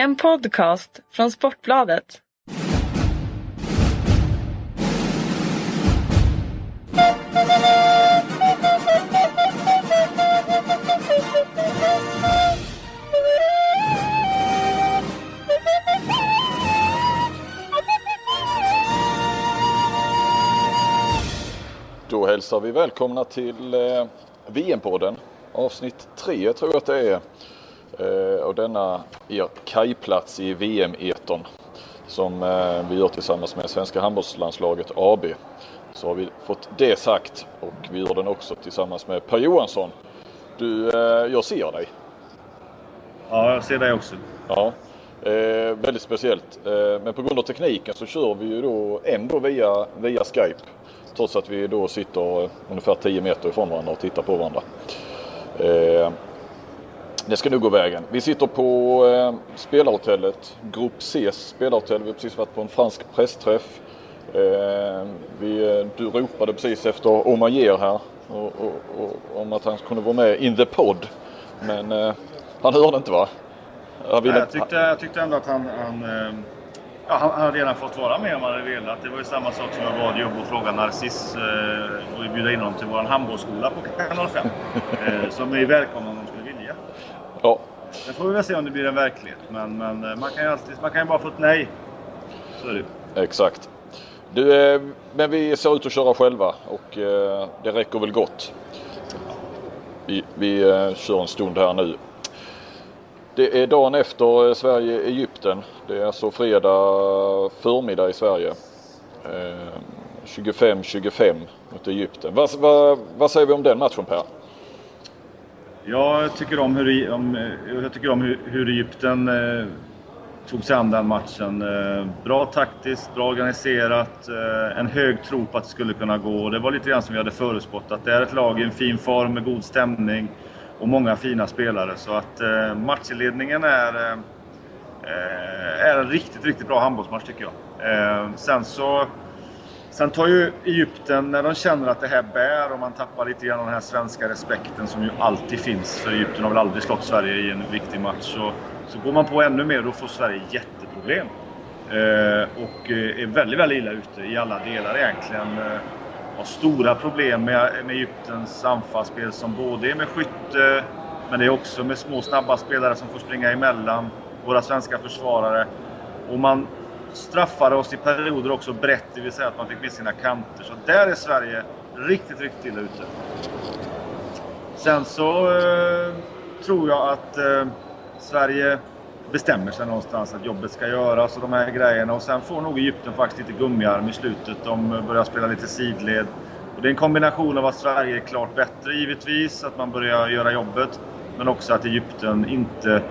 En podcast från Sportbladet. Då hälsar vi välkomna till eh, VM-podden. Avsnitt 3 tror jag att det är. Eh, och denna er kajplats i VM-eton som eh, vi gör tillsammans med Svenska handbollslandslaget AB. Så har vi fått det sagt och vi gör den också tillsammans med Per Johansson. Du, eh, jag ser dig. Ja, jag ser dig också. Ja, väldigt speciellt. Men på grund av tekniken så kör vi ju då ändå via, via Skype. Trots att vi då sitter ungefär 10 meter ifrån varandra och tittar på varandra. Eh, det ska nu gå vägen. Vi sitter på eh, spelarhotellet, Grupp C's spelarhotell. Vi har precis varit på en fransk pressträff. Eh, vi, du ropade precis efter Omayer här och, och, och, om att han kunde vara med in the pod. Men eh, han hörde inte va? Jag, ville... jag, tyckte, jag tyckte ändå att han, han, eh, ja, han hade redan fått vara med om han hade velat. Det var ju samma sak som jag bad Jobbo fråga Narciss eh, och bjuda in honom till vår handbollsskola på kanal 5. eh, som är välkomna om de skulle vilja. Ja. Sen får vi väl se om det blir en verklighet. Men, men eh, man kan ju alltid, man kan ju bara få ett nej. Så är det Exakt. Du, eh, men vi ser ut att köra själva och eh, det räcker väl gott. Vi, vi kör en stund här nu. Det är dagen efter Sverige-Egypten. Det är alltså fredag förmiddag i Sverige. 25-25 mot Egypten. Vad, vad, vad säger vi om den matchen Per? Jag tycker om hur, om, jag tycker om hur, hur Egypten eh, tog sig an den matchen. Eh, bra taktiskt, bra organiserat, eh, en hög tro på att det skulle kunna gå. Det var lite grann som vi hade förutspått. att Det är ett lag i en fin form med god stämning och många fina spelare. Så att eh, matchinledningen är, eh, eh, är en riktigt, riktigt bra handbollsmatch tycker jag. Eh, sen så Sen tar ju Egypten, när de känner att det här bär och man tappar lite grann den här svenska respekten som ju alltid finns, för Egypten har väl aldrig slått Sverige i en viktig match, så, så går man på ännu mer och då får Sverige jätteproblem. Eh, och eh, är väldigt, väldigt illa ute i alla delar egentligen. Eh, har stora problem med, med Egyptens anfallsspel som både är med skytte, men det är också med små snabba spelare som får springa emellan våra svenska försvarare. Och man straffade oss i perioder också brett, det vill säga att man fick med sina kanter. Så där är Sverige riktigt, riktigt illa ute. Sen så eh, tror jag att eh, Sverige bestämmer sig någonstans att jobbet ska göras och de här grejerna. Och sen får nog Egypten faktiskt lite gummiarm i slutet. De börjar spela lite sidled. Och det är en kombination av att Sverige är klart bättre givetvis, att man börjar göra jobbet. Men också att Egypten inte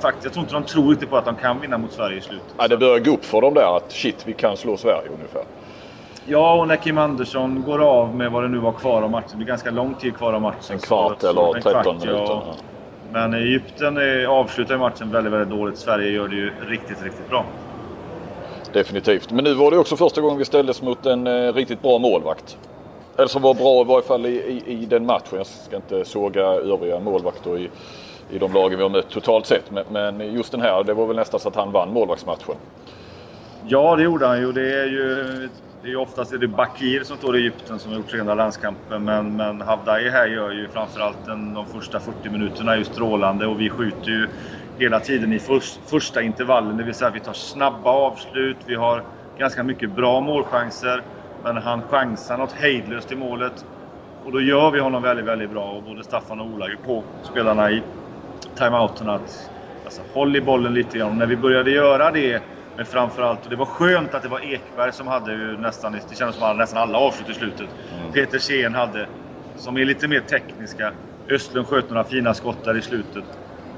faktiskt, jag tror inte de tror riktigt på att de kan vinna mot Sverige i slutet. Ja, det börjar gå upp för dem där att shit, vi kan slå Sverige ungefär. Ja, och när Kim Andersson går av med vad det nu var kvar av matchen. Det blir ganska lång tid kvar av matchen. En kvart eller 13 kvart, minuter. Ja. Men Egypten är, avslutar matchen väldigt, väldigt dåligt. Sverige gör det ju riktigt, riktigt bra. Definitivt. Men nu var det också första gången vi ställdes mot en eh, riktigt bra målvakt. Eller som var bra i varje fall i, i, i den matchen. Jag ska inte såga övriga målvakter i, i de lagen vi har mött totalt sett. Men, men just den här, det var väl nästan så att han vann målvaktsmatchen. Ja, det gjorde han ju. Det är ju det är oftast är det Bakir som står i Egypten som har gjort 300 landskamper. Men, men Havdai här gör ju framförallt den, de första 40 minuterna är ju strålande och vi skjuter ju hela tiden i först, första intervallen. Det vill säga att vi tar snabba avslut, vi har ganska mycket bra målchanser. Men han chansar något hejdlöst i målet. Och då gör vi honom väldigt, väldigt bra. Och både Staffan och Ola är på spelarna i timeouten att alltså, håll i bollen lite grann. Och när vi började göra det men framförallt, och det var skönt att det var Ekberg som hade ju nästan, det kändes som att nästan alla avslut i slutet. Mm. Peter Scheen hade, som är lite mer tekniska. Östlund sköt några fina skott där i slutet.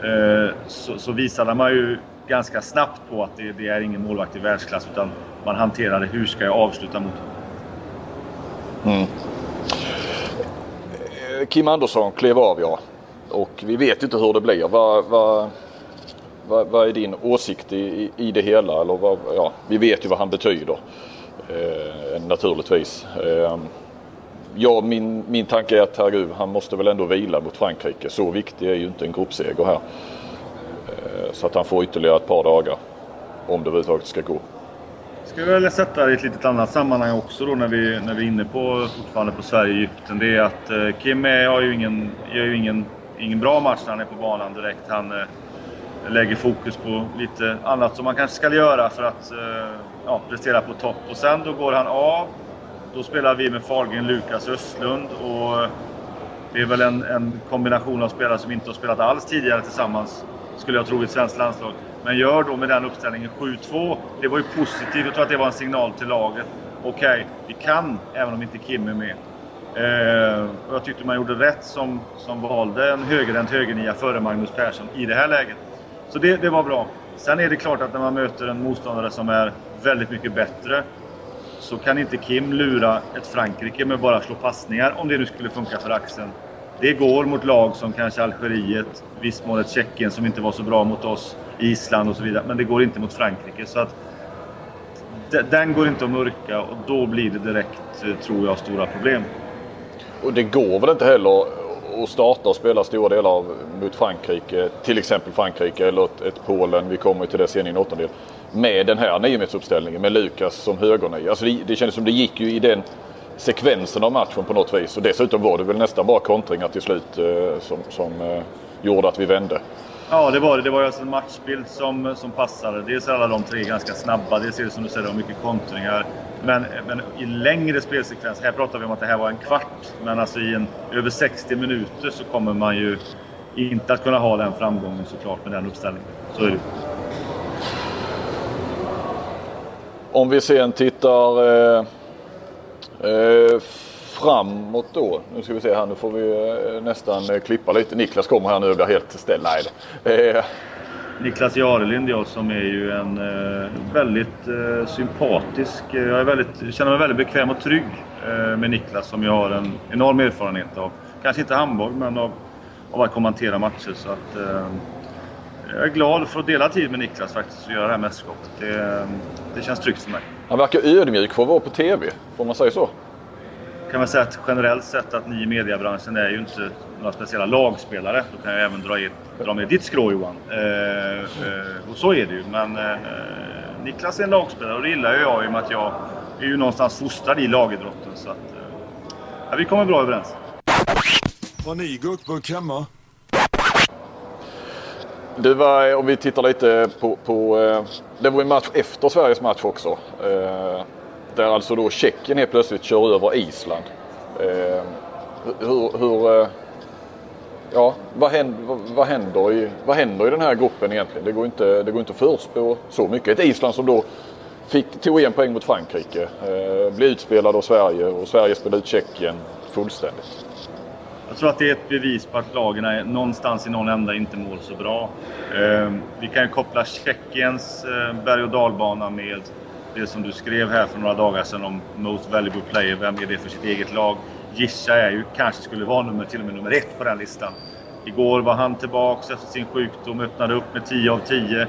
Eh, så, så visade man ju ganska snabbt på att det, det, är ingen målvakt i världsklass utan man hanterade hur ska jag avsluta mot mm. Kim Andersson klev av ja. Och vi vet inte hur det blir. Vad, vad, vad, vad är din åsikt i, i, det hela? Eller vad, ja, vi vet ju vad han betyder eh, naturligtvis. Eh, ja, min, min tanke är att herregud, han måste väl ändå vila mot Frankrike. Så viktig är ju inte en gruppseger här. Eh, så att han får ytterligare ett par dagar. Om det överhuvudtaget ska gå. Ska vi väl sätta det i ett litet annat sammanhang också då när vi, när vi är inne på fortfarande på Sverige-Egypten. Det är att eh, Kim är, har ju ingen, gör ju ingen, ingen bra match när han är på banan direkt. Han eh, lägger fokus på lite annat som man kanske ska göra för att eh, ja, prestera på topp. Och sen då går han av. Då spelar vi med Fahlgren, Lukas Östlund och eh, det är väl en, en kombination av spelare som inte har spelat alls tidigare tillsammans, skulle jag tro, i ett svenskt landslag. Men gör då med den uppställningen 7-2. Det var ju positivt. Jag tror att det var en signal till laget. Okej, okay, vi kan, även om inte Kim är med. Eh, jag tyckte man gjorde rätt som, som valde en högerhänt högernia före Magnus Persson i det här läget. Så det, det var bra. Sen är det klart att när man möter en motståndare som är väldigt mycket bättre så kan inte Kim lura ett Frankrike med bara slå passningar om det nu skulle funka för axeln. Det går mot lag som kanske Algeriet, viss mån ett Tjeckien som inte var så bra mot oss, Island och så vidare. Men det går inte mot Frankrike. Så att den går inte att mörka och då blir det direkt, eh, tror jag, stora problem. Och det går väl inte heller att starta och spela stora delar av mot Frankrike, till exempel Frankrike eller ett, ett Polen, vi kommer till det sen i en åttondel, med den här niometersuppställningen med Lukas som högernia. Alltså det, det kändes som det gick ju i den sekvensen av matchen på något vis. Och dessutom var det väl nästan bara kontringar till slut eh, som, som eh, gjorde att vi vände. Ja, det var det. Det var alltså en matchbild som, som passade. Dels är alla de tre ganska snabba. Dels är det som du säger, mycket kontringar. Men, men i längre spelsekvens, här pratar vi om att det här var en kvart. Men alltså i en, över 60 minuter så kommer man ju inte att kunna ha den framgången såklart med den uppställningen. Så är det. Om vi sen tittar eh, eh, framåt då. Nu ska vi se här, nu får vi eh, nästan eh, klippa lite. Niklas kommer här nu och blir helt ställd. Nej. Eh. Niklas Jarelind jag som är ju en eh, väldigt eh, sympatisk... Jag är väldigt, känner mig väldigt bekväm och trygg eh, med Niklas som jag har en enorm erfarenhet av. Kanske inte handboll men av, av att kommentera matcher. Så att, jag är glad för att dela tid med Niklas faktiskt och göra det här mästerskapet. Det, det känns tryggt för mig. Han verkar ödmjuk för att vara på TV. Får man säga så? Kan man säga att generellt sett att ni i mediebranschen är ju inte några speciella lagspelare. Då kan jag även dra, dra med ditt skrå Johan. Eh, eh, och så är det ju. Men eh, Niklas är en lagspelare och det gillar ju jag i och med att jag är ju någonstans fostrad i lagidrotten. Så att, eh, ja, vi kommer bra överens. Har ni gurkburk hemma? Du var, om vi tittar lite på, på eh, det var en match efter Sveriges match också. Där alltså då Tjeckien helt plötsligt kör över Island. Eh, hur, hur eh, ja, vad händer, vad, händer i, vad händer i den här gruppen egentligen? Det går inte, det går inte att förutspå så mycket. Ett Island som då fick, tog en poäng mot Frankrike, eh, blev utspelad av Sverige och Sverige spelade ut Tjeckien fullständigt. Jag tror att det är ett bevis på att lagen är någonstans i någon ända inte mår så bra. Eh, vi kan ju koppla Tjeckiens eh, berg och dalbana med det som du skrev här för några dagar sedan om Most Valuable Player. Vem är det för sitt eget lag? Gissa är ju, kanske skulle vara nummer, till och med nummer ett på den listan. Igår var han tillbaks efter sin sjukdom, öppnade upp med 10 av 10 eh,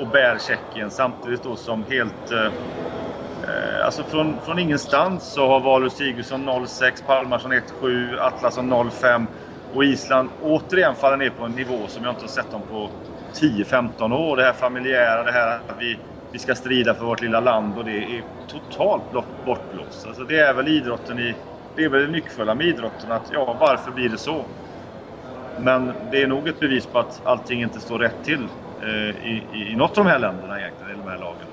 och bär Tjeckien samtidigt då som helt... Eh, eh, alltså från, från ingenstans så har Valur Sigurdsson 06, Palmarsson 17, 7 Atlasson 05 och Island återigen faller ner på en nivå som jag inte har sett dem på 10-15 år. Det här familjära, det här att vi vi ska strida för vårt lilla land och det är totalt bortblåst. Alltså det är väl idrotten i... Det är väl det nyckfulla med idrotten att ja, varför blir det så? Men det är nog ett bevis på att allting inte står rätt till eh, i, i, något av de här länderna egentligen, i de här lagen.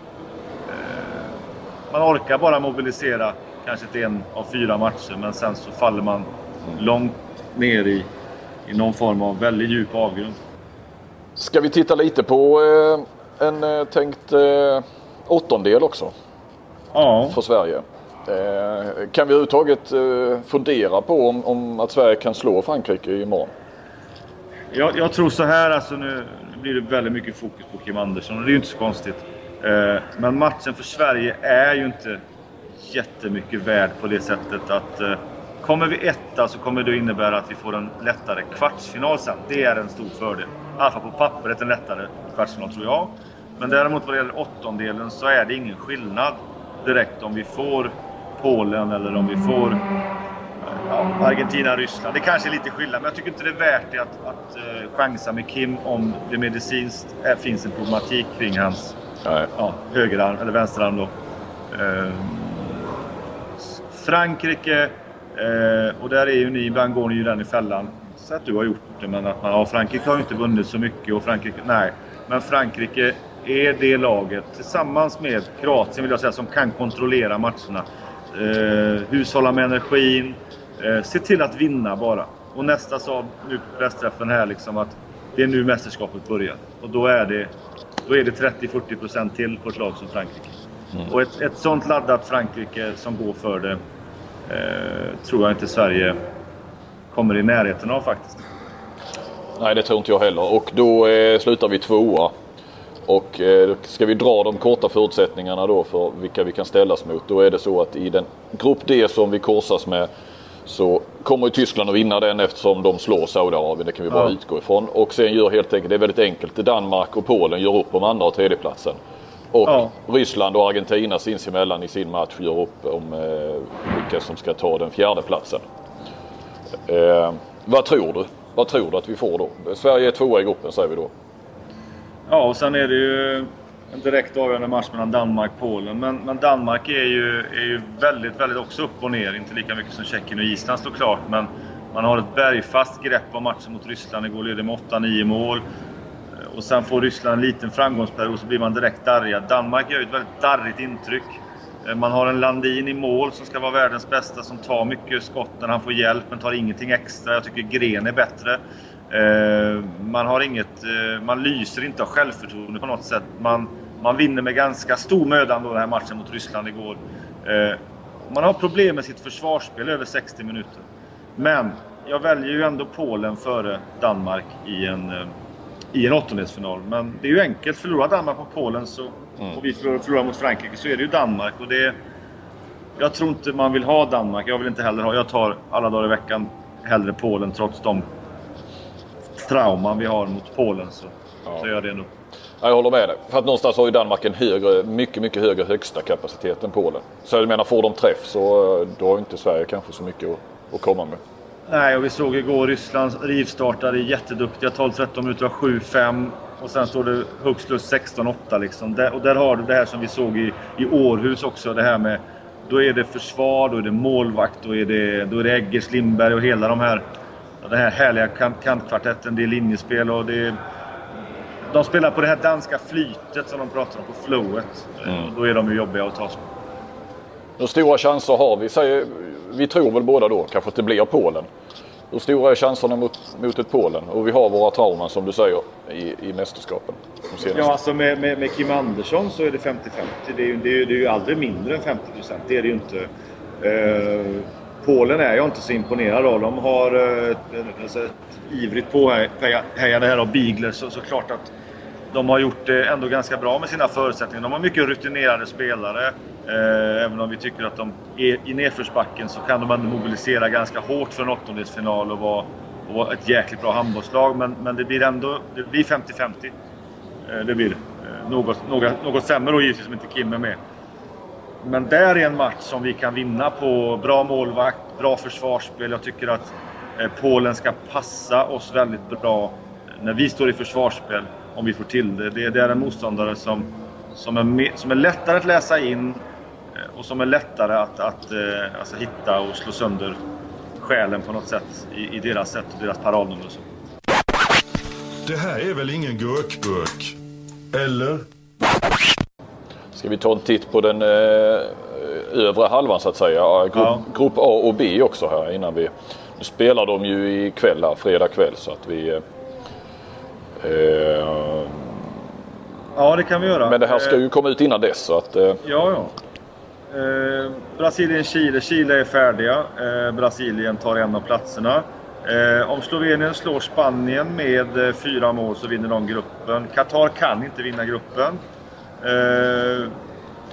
Eh, man orkar bara mobilisera kanske till en av fyra matcher men sen så faller man långt ner i, i någon form av väldigt djup avgrund. Ska vi titta lite på eh en eh, tänkt eh, åttondel också. Ja. För Sverige. Eh, kan vi överhuvudtaget eh, fundera på om, om, att Sverige kan slå Frankrike imorgon? Jag, jag tror så här, alltså nu blir det väldigt mycket fokus på Kim Andersson och det är ju inte så konstigt. Eh, men matchen för Sverige är ju inte jättemycket värd på det sättet att eh, Kommer vi etta så kommer det innebära att vi får en lättare kvartsfinal sen. Det är en stor fördel. I alla fall på pappret en lättare kvartsfinal tror jag. Men däremot vad det gäller åttondelen så är det ingen skillnad direkt om vi får Polen eller om vi får ja, Argentina, Ryssland. Det kanske är lite skillnad, men jag tycker inte det är värt det att, att uh, chansa med Kim om det medicinskt är, finns en problematik kring hans ja, högerarm, eller vänsterarm då. Uh, Frankrike, uh, och där är ju ni, ibland går ni ju den i fällan. Så att du har gjort det, men att man, ja, Frankrike har ju inte vunnit så mycket och Frankrike, nej. Men Frankrike är det laget, tillsammans med Kroatien vill jag säga, som kan kontrollera matcherna. Eh, hushålla med energin, eh, se till att vinna bara. Och nästa sa nu på pressträffen här liksom att det är nu mästerskapet börjar. Och då är det, det 30-40% till på ett lag som Frankrike. Mm. Och ett, ett sånt laddat Frankrike som går för det eh, tror jag inte Sverige kommer i närheten av faktiskt. Nej, det tror inte jag heller. Och då eh, slutar vi tvåa. Och eh, ska vi dra de korta förutsättningarna då för vilka vi kan ställas mot. Då är det så att i den grupp D som vi korsas med så kommer Tyskland att vinna den eftersom de slår Saudiarabien. Det kan vi bara ja. utgå ifrån. Och sen gör helt enkelt, det är väldigt enkelt, Danmark och Polen gör upp om andra och tredjeplatsen. Och ja. Ryssland och Argentina sinsemellan i sin match gör upp om eh, vilka som ska ta den fjärde platsen. Eh, vad tror du? Vad tror du att vi får då? Sverige är tvåa i gruppen säger vi då. Ja, och sen är det ju en direkt avgörande match mellan Danmark och Polen. Men, men, Danmark är ju, är ju väldigt, väldigt också upp och ner. Inte lika mycket som Tjeckien och Island såklart. Men man har ett bergfast grepp om matchen mot Ryssland. Igår ledde med 8-9 mål. Och sen får Ryssland en liten framgångsperiod så blir man direkt darriga. Danmark gör ju ett väldigt darrigt intryck. Eh, man har en Landin i mål som ska vara världens bästa, som tar mycket skott när han får hjälp, men tar ingenting extra. Jag tycker Gren är bättre. Eh, man har inget... Eh, man lyser inte av självförtroende på något sätt. Man, man vinner med ganska stor möda då den här matchen mot Ryssland igår. Man har problem med sitt försvarsspel över 60 minuter. Men jag väljer ju ändå Polen före Danmark i en, i en åttondelsfinal. Men det är ju enkelt. Förlorar Danmark mot Polen så Mm. Och vi förlorar mot Frankrike så är det ju Danmark. Och det, jag tror inte man vill ha Danmark. Jag vill inte heller ha... Jag tar alla dagar i veckan hellre Polen trots de trauman vi har mot Polen. Så, ja. så gör det nog. Jag håller med dig. För att någonstans har ju Danmark en högre, mycket, mycket högre högsta kapacitet än Polen. Så jag menar, får de träff så då har inte Sverige kanske så mycket att, att komma med. Nej, och vi såg igår Ryssland rivstartade jätteduktiga. 12-13 minuter av 7-5. Och sen står det högst plus 16-8 liksom. Där, och där har du det här som vi såg i, i Århus också. Det här med... Då är det försvar, då är det målvakt, då är det, då är det Eggers, Lindberg och hela de här... Den här härliga kant, kantkvartetten. Det är linjespel och det är... De spelar på det här danska flytet som de pratar om, på flowet. Mm. Då är de ju jobbiga att ta sig Hur stora chanser har vi? Säger, vi tror väl båda då kanske att det blir Polen. Hur stora är chanserna mot, mot ett Polen? Och vi har våra trauman som du säger i, i mästerskapen. Ja, alltså med, med, med, Kim Andersson så är det 50-50. Det det, det är ju aldrig mindre än 50 procent. Det är det ju inte. Eh, Polen är jag inte så imponerad av. De har eh, alltså ett ivrigt påhejande här av Bigler så, så klart att de har gjort det ändå ganska bra med sina förutsättningar. De har mycket rutinerade spelare. Eh, även om vi tycker att de är i nedförsbacken så kan de ändå mobilisera ganska hårt för en åttondelsfinal och vara, och vara ett jäkligt bra handbollslag. Men, men det blir ändå 50-50. Eh, det blir det. Eh, något, något, något sämre då givetvis som inte Kim är med. Men där är en match som vi kan vinna på bra målvakt, bra försvarsspel. Jag tycker att eh, Polen ska passa oss väldigt bra när vi står i försvarsspel om vi får till det. Det, det är en motståndare som, som, är med, som är lättare att läsa in eh, och som är lättare att, att eh, alltså hitta och slå sönder själen på något sätt i, i deras sätt och deras paradnummer. och så. Det här är väl ingen gurkburk? Eller? Ska vi ta en titt på den eh, övre halvan så att säga. Grupp, ja. grupp A och B också här innan vi... Nu spelar de ju ikväll här, fredag kväll så att vi... Eh, Eh, ja, det kan vi göra. Men det här ska ju komma ut innan dess. Så att, eh. Ja, ja. Eh, Brasilien-Chile. Chile är färdiga. Eh, Brasilien tar en av platserna. Eh, om Slovenien slår Spanien med eh, fyra mål så vinner de gruppen. Qatar kan inte vinna gruppen. Eh,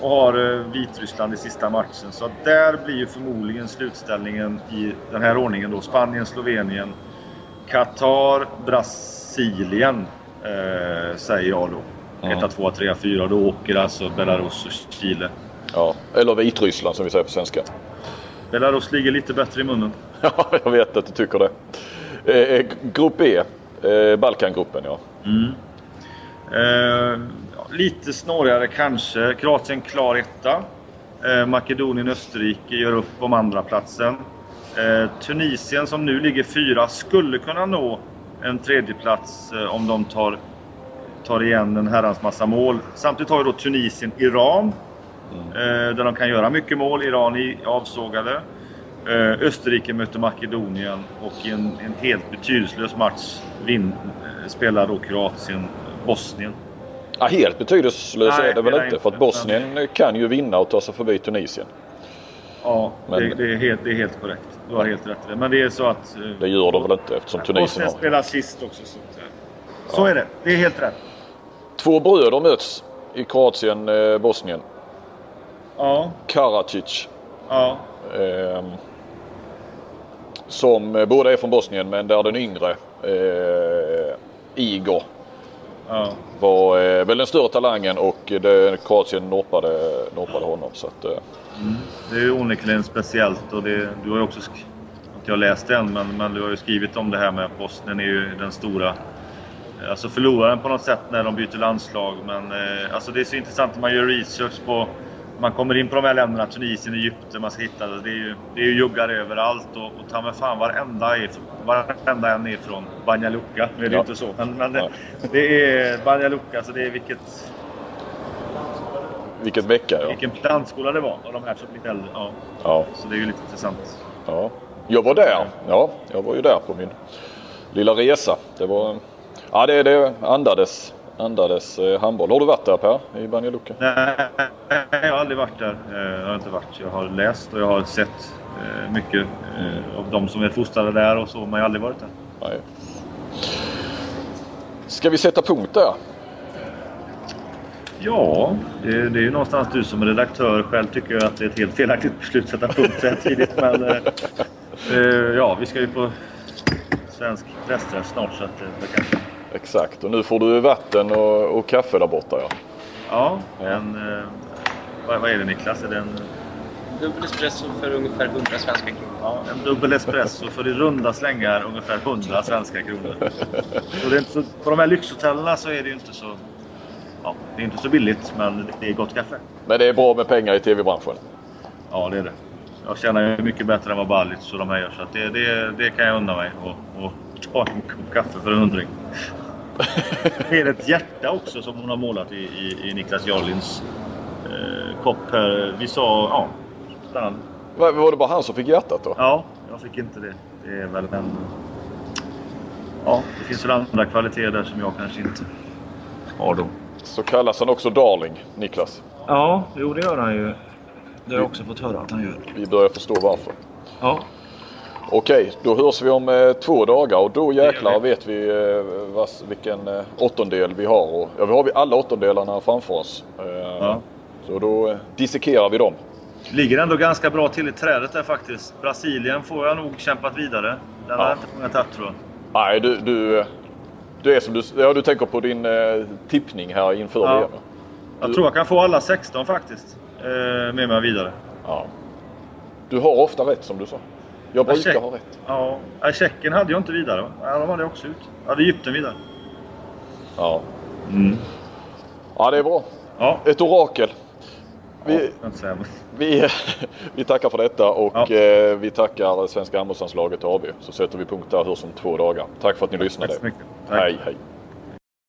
och har Vitryssland i sista matchen. Så där blir ju förmodligen slutställningen i den här ordningen då. Spanien, Slovenien, Qatar, Brasilien eh, säger jag då. 1, 2, 3, 4. Då åker alltså Belarus och Chile. Ja, eller Vitryssland som vi säger på svenska. Belarus ligger lite bättre i munnen. Ja, jag vet att du tycker det. Eh, grupp E, eh, Balkangruppen ja. Mm. Lite snårigare kanske. Kroatien klar etta. Eh, Makedonien Österrike gör upp om andra platsen. Eh, Tunisien som nu ligger fyra skulle kunna nå en tredjeplats eh, om de tar, tar igen en herrans massa mål. Samtidigt har ju då Tunisien Iran. Eh, där de kan göra mycket mål. Iran är avsågade. Eh, Österrike möter Makedonien och i en, en helt betydelselös match vin, eh, spelar då Kroatien Bosnien ja helt betydelselös Nej, är det väl det inte. För att Bosnien kan ju vinna och ta sig förbi Tunisien. Ja, Men- det, det, är helt, det är helt korrekt. Du har helt rätt i det. Men det är så att... eh, Det gör de väl inte eftersom Tunisien Bosnien har. spelar sist också. Så, eh, så är det. Det är helt rätt. Två bröder möts i Kroatien, eh, Bosnien. Ja, Karadzic. ja, ehm, som eh, båda är från Bosnien men där den yngre eh, Igor ja. var eh, väl den större talangen och det, Kroatien norpade, norpade honom. Så att, eh, mm. Det är ju onekligen speciellt och det, du har ju också, inte jag läst än, men, men du har ju skrivit om det här med att Bosnien är ju den stora eh, Alltså förloraren på något sätt när de byter landslag. Men eh, alltså det är så intressant när man gör research på... Man kommer in på de här länderna, Tunisien, Egypten, man ska hitta det. Det är ju, det är ju juggar överallt och, och ta mig fan varenda, är, varenda en är från Banja Luka. Nu är det Ja. inte så. Men, men det, det är Banja Luka, så det är vilket, vilket vecka ja. vilken plantskola det var av de här som lite äldre. Ja. ja. Så det är ju lite intressant. Ja, jag var där. Ja, jag var ju där på min lilla resa. Det var... Ja, det, det andades, andades eh, handboll. Har du varit där Per? I Banja Luka? Nej, jag har aldrig varit där. Eh, Jag har inte varit. Jag har läst och jag har sett eh, mycket av de som är fostrade där och så, men jag har aldrig varit där. Nej. Ska vi sätta punkt där? Ja, det, är ju någonstans du som redaktör själv tycker jag att det är ett helt felaktigt beslut att sätta punkt så här tidigt. Men ja, vi ska ju på svensk pressträff snart så att det kanske... Exakt. Och nu får du vatten och, och kaffe där borta ja. Ja, en... Eh, vad, vad är det Niklas? Är det en, Dubbel espresso för ungefär 100 svenska kronor. ja, en dubbel espresso för i runda slängar ungefär 100 svenska kronor. Så det är inte så, på de här lyxhotellerna så är det ju inte så... Ja, det är inte så billigt men det är gott kaffe. Men det är bra med pengar i tv-branschen. Ja, det är det. Jag tjänar ju mycket bättre än vad Balic och de här gör. Så att det, det, det kan jag unna mig. Och, och ta en kopp kaffe för en hundring. Det är ett hjärta också som hon har målat i, i, i Niklas Jarlins eh, kopp här. Vi sa... Ja. Var, var det bara han som fick hjärtat då? Ja, jag fick inte det. Det är väl en... Ja, det finns väl andra kvaliteter där som jag kanske inte har då. Så kallas han också Darling, Niklas. Ja, jo det gör han ju. Det har jag också fått höra att han gör. Vi börjar förstå varför. Ja, Okej, då hörs vi om eh, två dagar och då jäklar vet vi eh, vas, vilken eh, åttondel vi har. Och, ja, vi har vi alla åttondelarna framför oss. Eh, Ja. Så då eh, dissekerar vi dem. Ligger ändå ganska bra till i trädet där faktiskt. Brasilien får jag nog kämpat vidare. Den har Ja. jag inte fångat upp tror jag. Nej, du, du, du är som du, ja, du tänker på din eh, tippning här inför Ja. VM. Jag tror jag kan få alla 16 faktiskt. Eh, med mig vidare. Ja. Du har ofta rätt som du sa. Jag Ja, brukar check. ha rätt. Ja, Tjeckien hade jag inte vidare? Ja, de hade jag också ut. Jag hade Egypten vidare. Ja. ja, det är bra. Ja, Ett orakel. vi... Men- vi, vi tackar för detta och Ja. eh, vi tackar Svenska handbollslandslaget AB. Så sätter vi punkt där hörs om två dagar. Tack för att ni lyssnade. Tack så mycket. Tack. Hej, hej.